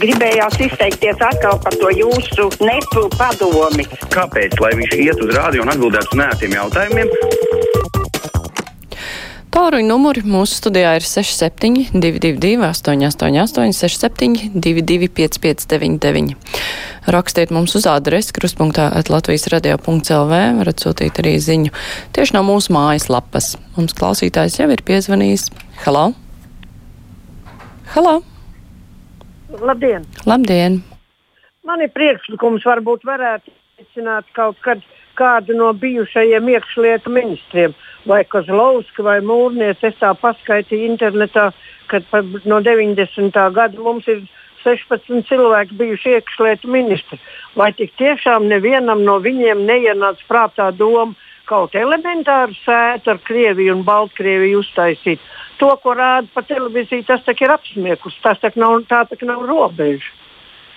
gribējās izteikties atkal par to jūsu nepu padomi. Kāpēc? Lai viņš iet uz rādio un atbildētu uz nētiem jautājumiem. Tāruņa numuri mūsu studijā ir 6722, 888, 672, 559, Rakstiet mums uz adresi krustpunktā Latvijas radio.clv, varat sūtīt arī ziņu tieši no mūsu mājaslapas. Mums klausītājs jau ir piezvanījis. Halo! Halo! Labdien! Labdien! Man ir priekšlikums, varbūt varētu aicināt kaut kad kādu no bijušajiem iekšlietu ministriem, vai Kozlovska vai Mūrnieks. Es tā paskaitīju internetā, ka no 90. gada mums ir 16 cilvēki bijuši iekšlietu ministri. Vai tik tiešām nevienam no viņiem neienāca prātā doma kaut elementāru sētu ar Krieviju un Baltkrieviju uztaisīt? to, ko rāda pa televīziju, tas ir apsmieklus. Tas tak nav, tā tak nav robeža.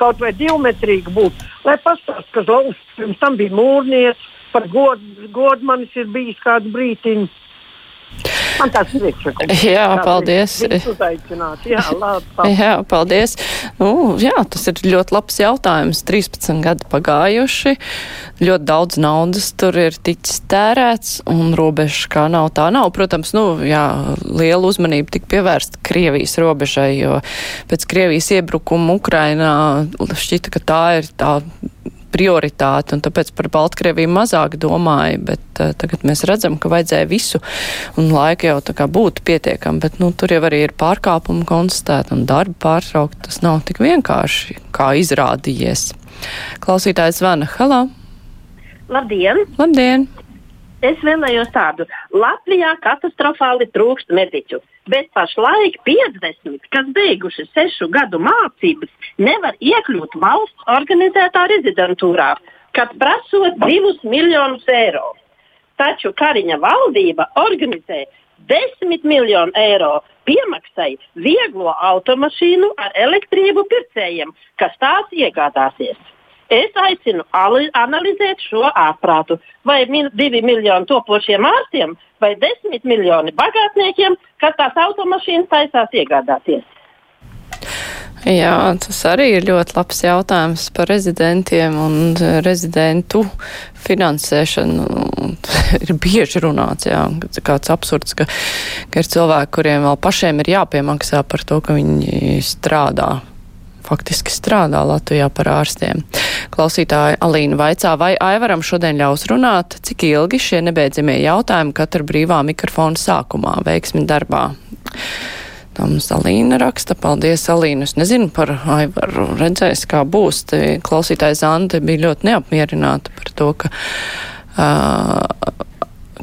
Kaut vai divmetrīgi būtu. Lai pastāstītu, ka Zvaigznes pirms tam bija mūrnieks, par godu god manis ir bijis kādu brīdiņu. Man tāds priekšlikums. Jā, paldies. Jā, labi, paldies. jā, paldies. Nu, jā, tas ir ļoti labs jautājums. 13 gadi pagājuši, ļoti daudz naudas tur ir ticis tērēts, un robeža kā nav tā nav. Protams, nu, jā, liela uzmanība tika pievērsta Krievijas robežai, jo pēc Krievijas iebrukuma Ukrainā šķita, ka tā ir tā prioritāte, un tāpēc par Baltkrieviju mazāk domāju, bet uh, tagad mēs redzam, ka vajadzēja visu, un laika jau tā kā būtu pietiekami, bet, nu, tur jau arī ir pārkāpumi konstatēti, un darba pārtraukt, tas nav tik vienkārši, kā izrādījies. Klausītājs Vana, halā! Labdien! Labdien! Es vēlējos tādu. Latvijā katastrofāli trūkst mediķu, bet pašlaik 50, kas beiguši sešu gadu mācības, nevar iekļūt valsts organizētā rezidentūrā, kad prasot divus miljonus eiro. Taču Kariņa valdība organizē 10 miljonu eiro piemaksai vieglo automašīnu ar elektrību pircējiem, kas tās iegādāsies. Es aicinu analizēt šo ārprātu. Vai min, divi miljoni topošiem ārstiem vai desmit miljoni bagātniekiem, kas tās automašīnas taisās iegādāties? Jā, tas arī ir ļoti labs jautājums par rezidentiem un rezidentu finansēšanu. ir bieži runāts, jā, kāds absurds, ka, ka ir cilvēki, kuriem vēl pašiem ir jāpiemaksā par to, ka viņi strādā faktiski strādā Latvijā par ārstiem. Klausītāja Alīna vaicā, vai Aivaram šodien ļaus runāt, cik ilgi šie nebeidzamie jautājumi katra brīvā mikrofona sākumā, veiksmi darbā. Tā mums Alīna raksta. Paldies, Alīna. Es nezinu par Aivaru. Redzēs, kā būs. Klausītājs Zante bija ļoti neapmierināta par to, ka, uh,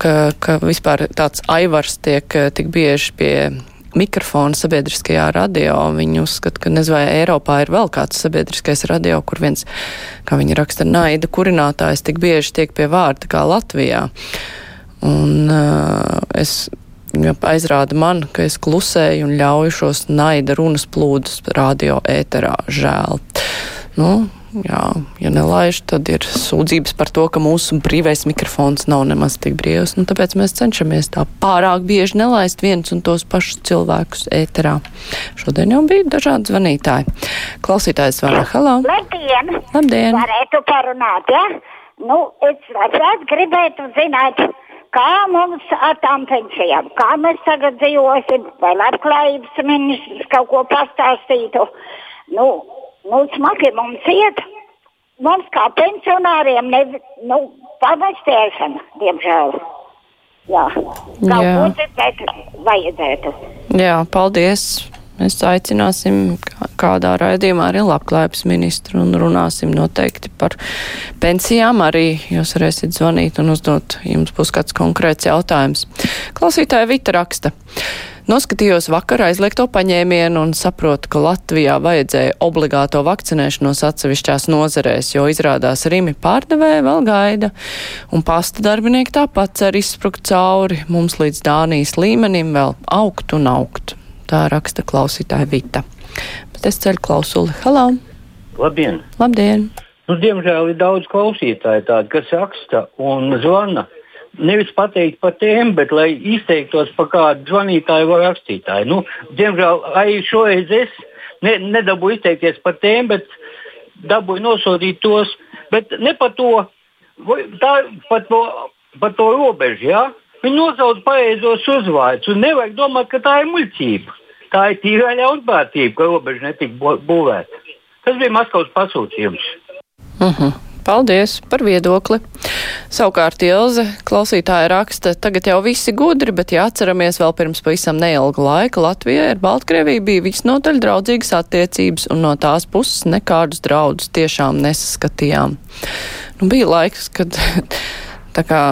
ka, ka vispār tāds Aivars tiek tik bieži pie mikrofonu sabiedriskajā radio. Viņi uzskata, ka nezinu, vai Eiropā ir vēl kāds sabiedriskais radio, kur viens, kā viņi raksta, naida kurinātājs tik bieži tiek pie vārda kā Latvijā. Un uh, es aizrāda man, ka es klusēju un ļauju šos naida runas plūdus radio ēterā. Žēl. Nu, jā, ja nelaiž, tad ir sūdzības par to, ka mūsu brīvais mikrofons nav nemaz tik brīvs. Nu, tāpēc mēs cenšamies tā pārāk bieži nelaist viens un tos pašus cilvēkus ēterā. Šodien jau bija dažādi zvanītāji. Klausītājs vārā Halo! Labdien! Labdien! Varētu parunāt, ja? Nu, es labprāt gribētu zināt, kā mums ar tām pensijām, kā mēs tagad dzīvosim, vai labklājības ministrs kaut ko pastāstītu. Nu, nu, smagi mums iet. Mums kā pensionāriem ne, nu, pavastēšana, diemžēl. Jā, kaut ko dzirdēt vajadzētu. Jā, paldies! Mēs aicināsim kādā raidījumā arī labklājības ministru un runāsim noteikti par pensijām. Arī jūs varēsiet zvanīt un uzdot, jums būs kāds konkrēts jautājums. Klausītāja Vita raksta. Noskatījos vakar aizliegto paņēmienu un saprotu, ka Latvijā vajadzēja obligāto vakcinēšanos atsevišķās nozarēs, jo izrādās Rimi pārdevēja vēl gaida, un pasta darbinieki tāpat cer izsprukt cauri mums līdz Dānijas līmenim vēl augt un augt. Tā raksta klausītāja Vita. Bet es ceļu klausuli. Halo! Labdien! Labdien! Nu, diemžēl ir daudz klausītāju, tādu, kas raksta un zvana. Nevis pateikt par tēmu, bet lai izteiktos par kādu zvanītāju vai rakstītāju. Nu, diemžēl arī šoreiz es ne, nedabūju izteikties par tēmu, bet dabūju nosodīt tos. Bet ne par to, tā, par to, par to robežu. Ja? Viņi nosauc pareizos uzvārdus. Nevajag domāt, ka tā ir muļķība. Tā ir tīra ļaunprātība, ka robeža netika būvēta. Tas bija Maskavas pasūtījums. Uh -huh. Paldies par viedokli. Savukārt Ilze klausītāja raksta, tagad jau visi gudri, bet ja atceramies vēl pirms pavisam neilga laika, Latvijai ar Baltkrieviju bija visnotaļ draudzīgas attiecības un no tās puses nekādus draudus tiešām nesaskatījām. Nu, bija laiks, kad tā kā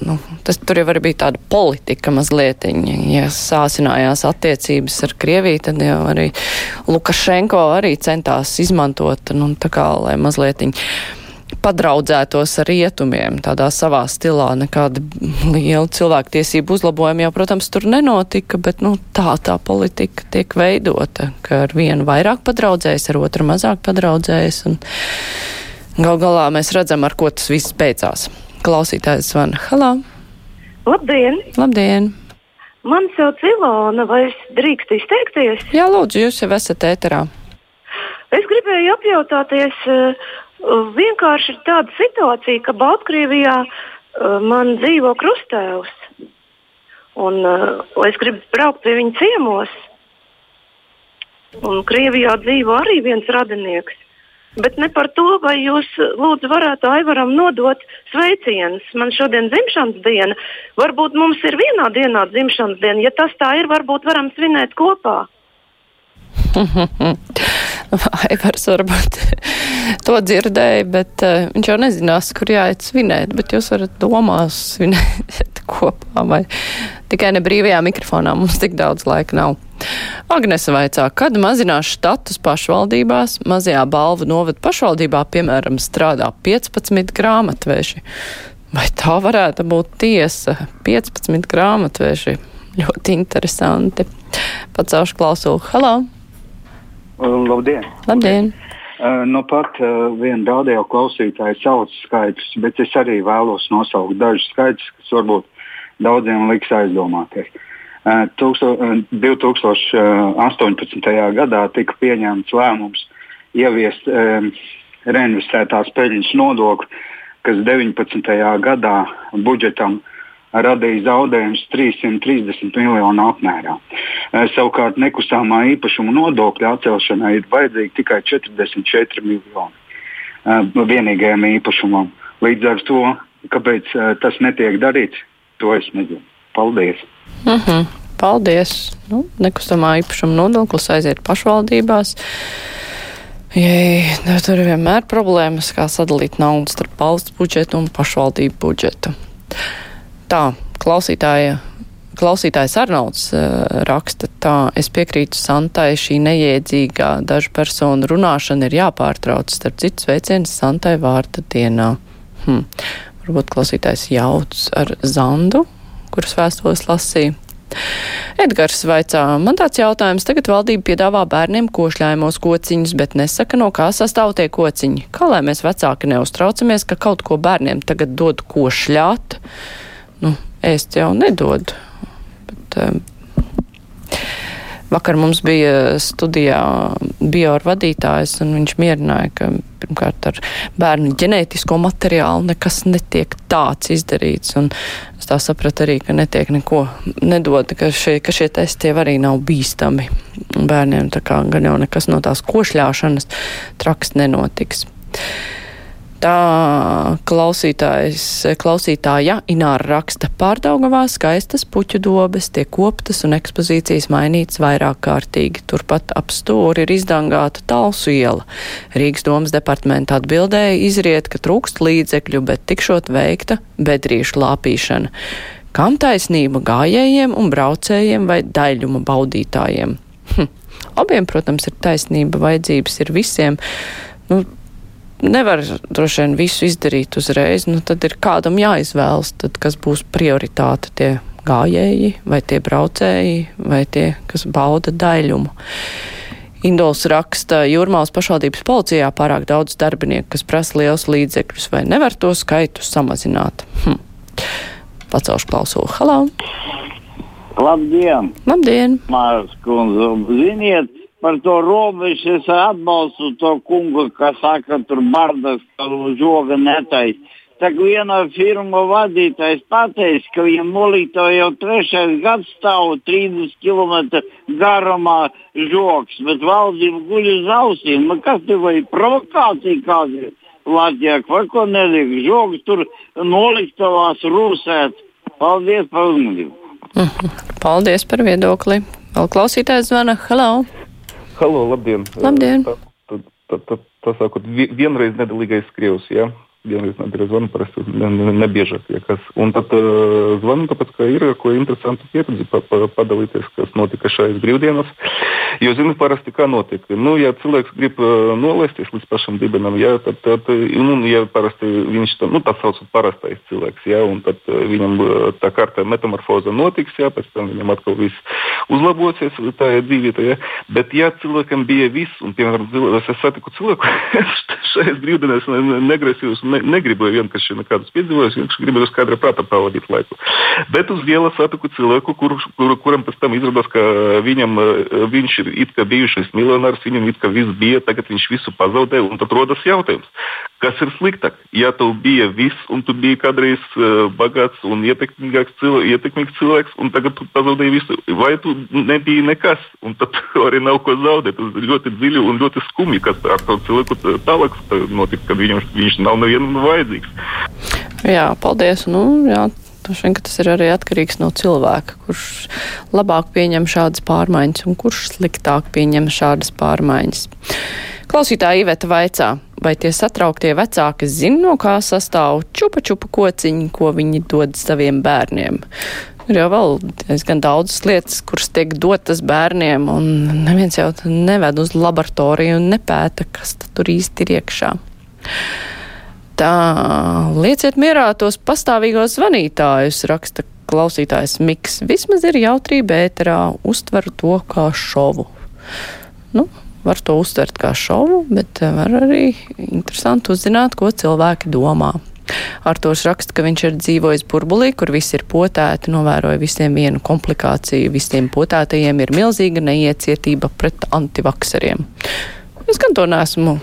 nu, tas tur jau bija tāda politika mazliet. Ja sāsinājās attiecības ar Krieviju, tad jau arī Lukašenko arī centās izmantot, nu, tā kā, lai mazliet padraudzētos ar rietumiem, tādā savā stilā. Nekāda liela cilvēktiesību uzlabojuma jau, protams, tur nenotika, bet nu, tā tā politika tiek veidota, ka ar vienu vairāk padraudzējas, ar otru mazāk padraudzējas. Gal galā mēs redzam, ar ko tas viss beidzās. Klausītājs zvana. Halā! Labdien! Labdien! Man sauc Ilona, vai es drīkstu izteikties? Jā, lūdzu, jūs jau esat ēterā. Es gribēju apjautāties, vienkārši ir tāda situācija, ka Baltkrievijā man dzīvo krustēvs. Un uh, es gribu braukt pie viņa ciemos. Un Krievijā dzīvo arī viens radinieks. Bet ne par to, vai jūs lūdzu varētu Aivaram nodot sveicienus. Man šodien ir dzimšanas diena. Varbūt mums ir vienā dienā dzimšanas diena. Ja tas tā ir, varbūt varam svinēt kopā. Aivars varbūt to dzirdēja, bet uh, viņš jau nezinās, kur jāiet svinēt. Bet jūs varat domās svinēt kopā vai tikai ne brīvajā mikrofonā. Mums tik daudz laika nav. Agnese vaicā, kad mazinās štatus pašvaldībās, mazajā balvu novada pašvaldībā, piemēram, strādā 15 grāmatveži. Vai tā varētu būt tiesa? 15 grāmatveži. Ļoti interesanti. Pacelšu klausulu. Halo! Labdien! Labdien! Uh, nu pat uh, viena radio klausītāja sauc skaidrs, bet es arī vēlos nosaukt dažus skaidrus, kas varbūt daudziem liks aizdomāties. Uh, 2018. gadā tika pieņemts lēmums ieviest reinvestētās peļņas nodokli, kas 19. gadā budžetam radīja zaudējumus 330 miljonu apmērā. Savukārt nekustamā īpašuma nodokļa atcelšanai ir vajadzīgi tikai 44 miljoni vienīgajam īpašumam. Līdz ar to, kāpēc tas netiek darīts, to es nezinu. Paldies! Uh mhm. -huh. Paldies! Nu, nekustamā īpašuma nodoklis aiziet pašvaldībās. Jei, tur ir vienmēr problēmas, kā sadalīt naudu starp valsts budžetu un pašvaldību budžetu. Tā, klausītāja klausītājs Arnolds uh, raksta tā, es piekrītu Santai, šī neiedzīgā dažu personu runāšana ir jāpārtrauc, starp citu sveiciens Santai vārta dienā. Hm. Varbūt klausītājs jauc ar Zandu, kuras vēstules lasīja. Edgars vaicā, man tāds jautājums, tagad valdība piedāvā bērniem košļājumos kociņus, bet nesaka, no kā sastāv tie kociņi. Kā lai mēs vecāki neuztraucamies, ka kaut ko bērniem tagad dod košļāt? Nu, ēst jau nedod. Bet, um, Vakar mums bija studijā bioru vadītājs, un viņš mierināja, ka pirmkārt ar bērnu ģenētisko materiālu nekas netiek tāds izdarīts. Un es tā sapratu arī, ka netiek neko nedod, ka šie, ka šie testi arī nav bīstami bērniem. Tā kā gan jau nekas no tās košļāšanas traks nenotiks. Tā klausītājs, klausītāja Ināra raksta pārdaugavā skaistas puķu dobes, tiek koptas un ekspozīcijas mainītas vairāk kārtīgi. Turpat ap stūri ir izdangāta talsu iela. Rīgas domas departamenta atbildēja izriet, ka trūkst līdzekļu, bet tikšot veikta bedrīšu lāpīšana. Kam taisnība gājējiem un braucējiem vai daļuma baudītājiem? Hm. Abiem, protams, ir taisnība, vajadzības ir visiem. Nu, nevar droši vien visu izdarīt uzreiz, nu tad ir kādam jāizvēlas, tad kas būs prioritāte tie gājēji, vai tie braucēji, vai tie, kas bauda daļumu. Indols raksta, Jūrmālas pašvaldības policijā pārāk daudz darbinieku, kas prasa liels līdzekļus, vai nevar to skaitu samazināt. Hm. Pacelšu klausulu. Halā! Labdien! Labdien! Māras kundze, ziniet, par to robežu es atbalstu to kungu, kas saka, tur bardas, ka žoga netais. Tā kā viena firma vadītājs pateica, ka viņam molīto jau trešais gads stāv 30 km garumā žoks, bet valdība guļ uz ausīm. Nu, kas te vai provokācija kāda ir? Latvijā vai ko neliek žogs tur noliktavās rūsēt. Paldies par uzmanību! Paldies par viedokli! Vēl klausītājs zvana. Hello! Halo, labdien! Labdien! Tā sakot, vienreiz nedalīgais krievs, jā. Ja? Vienreiz nedēļā zvanu, parasti ne, ne, nebiežāk liekas. Un tad uh, zvanu, tāpēc, ka ir ko interesantu pieredzi pa, pa, padalīties, kas notika šajās brīvdienās. Jo, zini, parasti kā notiek. Nu, ja cilvēks grib uh, nolaisties līdz pašam dibenam, jā, tad, tad nu, ja parasti viņš tā, nu, tā sauc parastais cilvēks, jā, un tad uh, viņam uh, tā kārtā metamorfoza notiks, jā, pēc tam viņam atkal viss uzlabosies, tā ir dzīvība, jā. Bet, ja cilvēkam bija viss, un, piemēram, es satiku cilvēku, šajās brīvdienās negrasījos ne, negribēju vienkārši nekādus piedzīvojumus, vienkārši gribēju uz kadra prāta pavadīt laiku. Bet uz ielas satiku cilvēku, kur, kur, kuram pēc tam izrādās, ka viņam, eh, viņš ir it kā bijušais miljonārs, viņam it kā viss bija, tagad viņš visu pazaudēja, un tad rodas jautājums, kas ir sliktāk? Ja tev bija viss, un tu biji kādreiz uh, bagāts un ietekmīgs cilvēks, ietekmīgs cilvēks, un tagad tu pazaudēji visu, vai tu nebija nekas, un tad arī nav ko zaudēt. Tas ļoti dziļi un ļoti skumji, kas ar to cilvēku tālāk notika, kad viņam, viņš nav nevienam ikdienu vajadzīgs. Jā, paldies. Nu, jā. Vien, tas ir arī atkarīgs no cilvēka, kurš labāk pieņem šādas pārmaiņas un kurš sliktāk pieņem šādas pārmaiņas. Klausītāja Iveta vaicā, vai tie satrauktie vecāki zina, no kā sastāv čupa čupa kociņi, ko viņi dod saviem bērniem. Ir jau vēl diezgan daudzas lietas, kuras tiek dotas bērniem, un neviens jau neved uz laboratoriju un nepēta, kas tur īsti ir iekšā. Tā, lieciet mierā tos pastāvīgos zvanītājus, raksta klausītājs Miks. Vismaz ir jautrība ēterā, uztveru to kā šovu. Nu, var to uztvert kā šovu, bet var arī interesanti uzzināt, ko cilvēki domā. Artošs raksta, ka viņš ir dzīvojis burbulī, kur viss ir potēti, novēroja visiem vienu komplikāciju. Visiem potētajiem ir milzīga neiecietība pret antivakseriem. Es gan to nesmu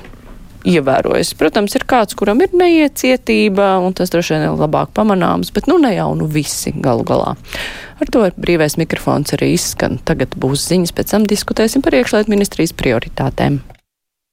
ievērojis. Protams, ir kāds, kuram ir neiecietība, un tas droši vien ir labāk pamanāms, bet nu ne jau nu visi galu galā. Ar to brīvais mikrofons arī izskan. Tagad būs ziņas, pēc tam diskutēsim par iekšlietu ministrijas prioritātēm.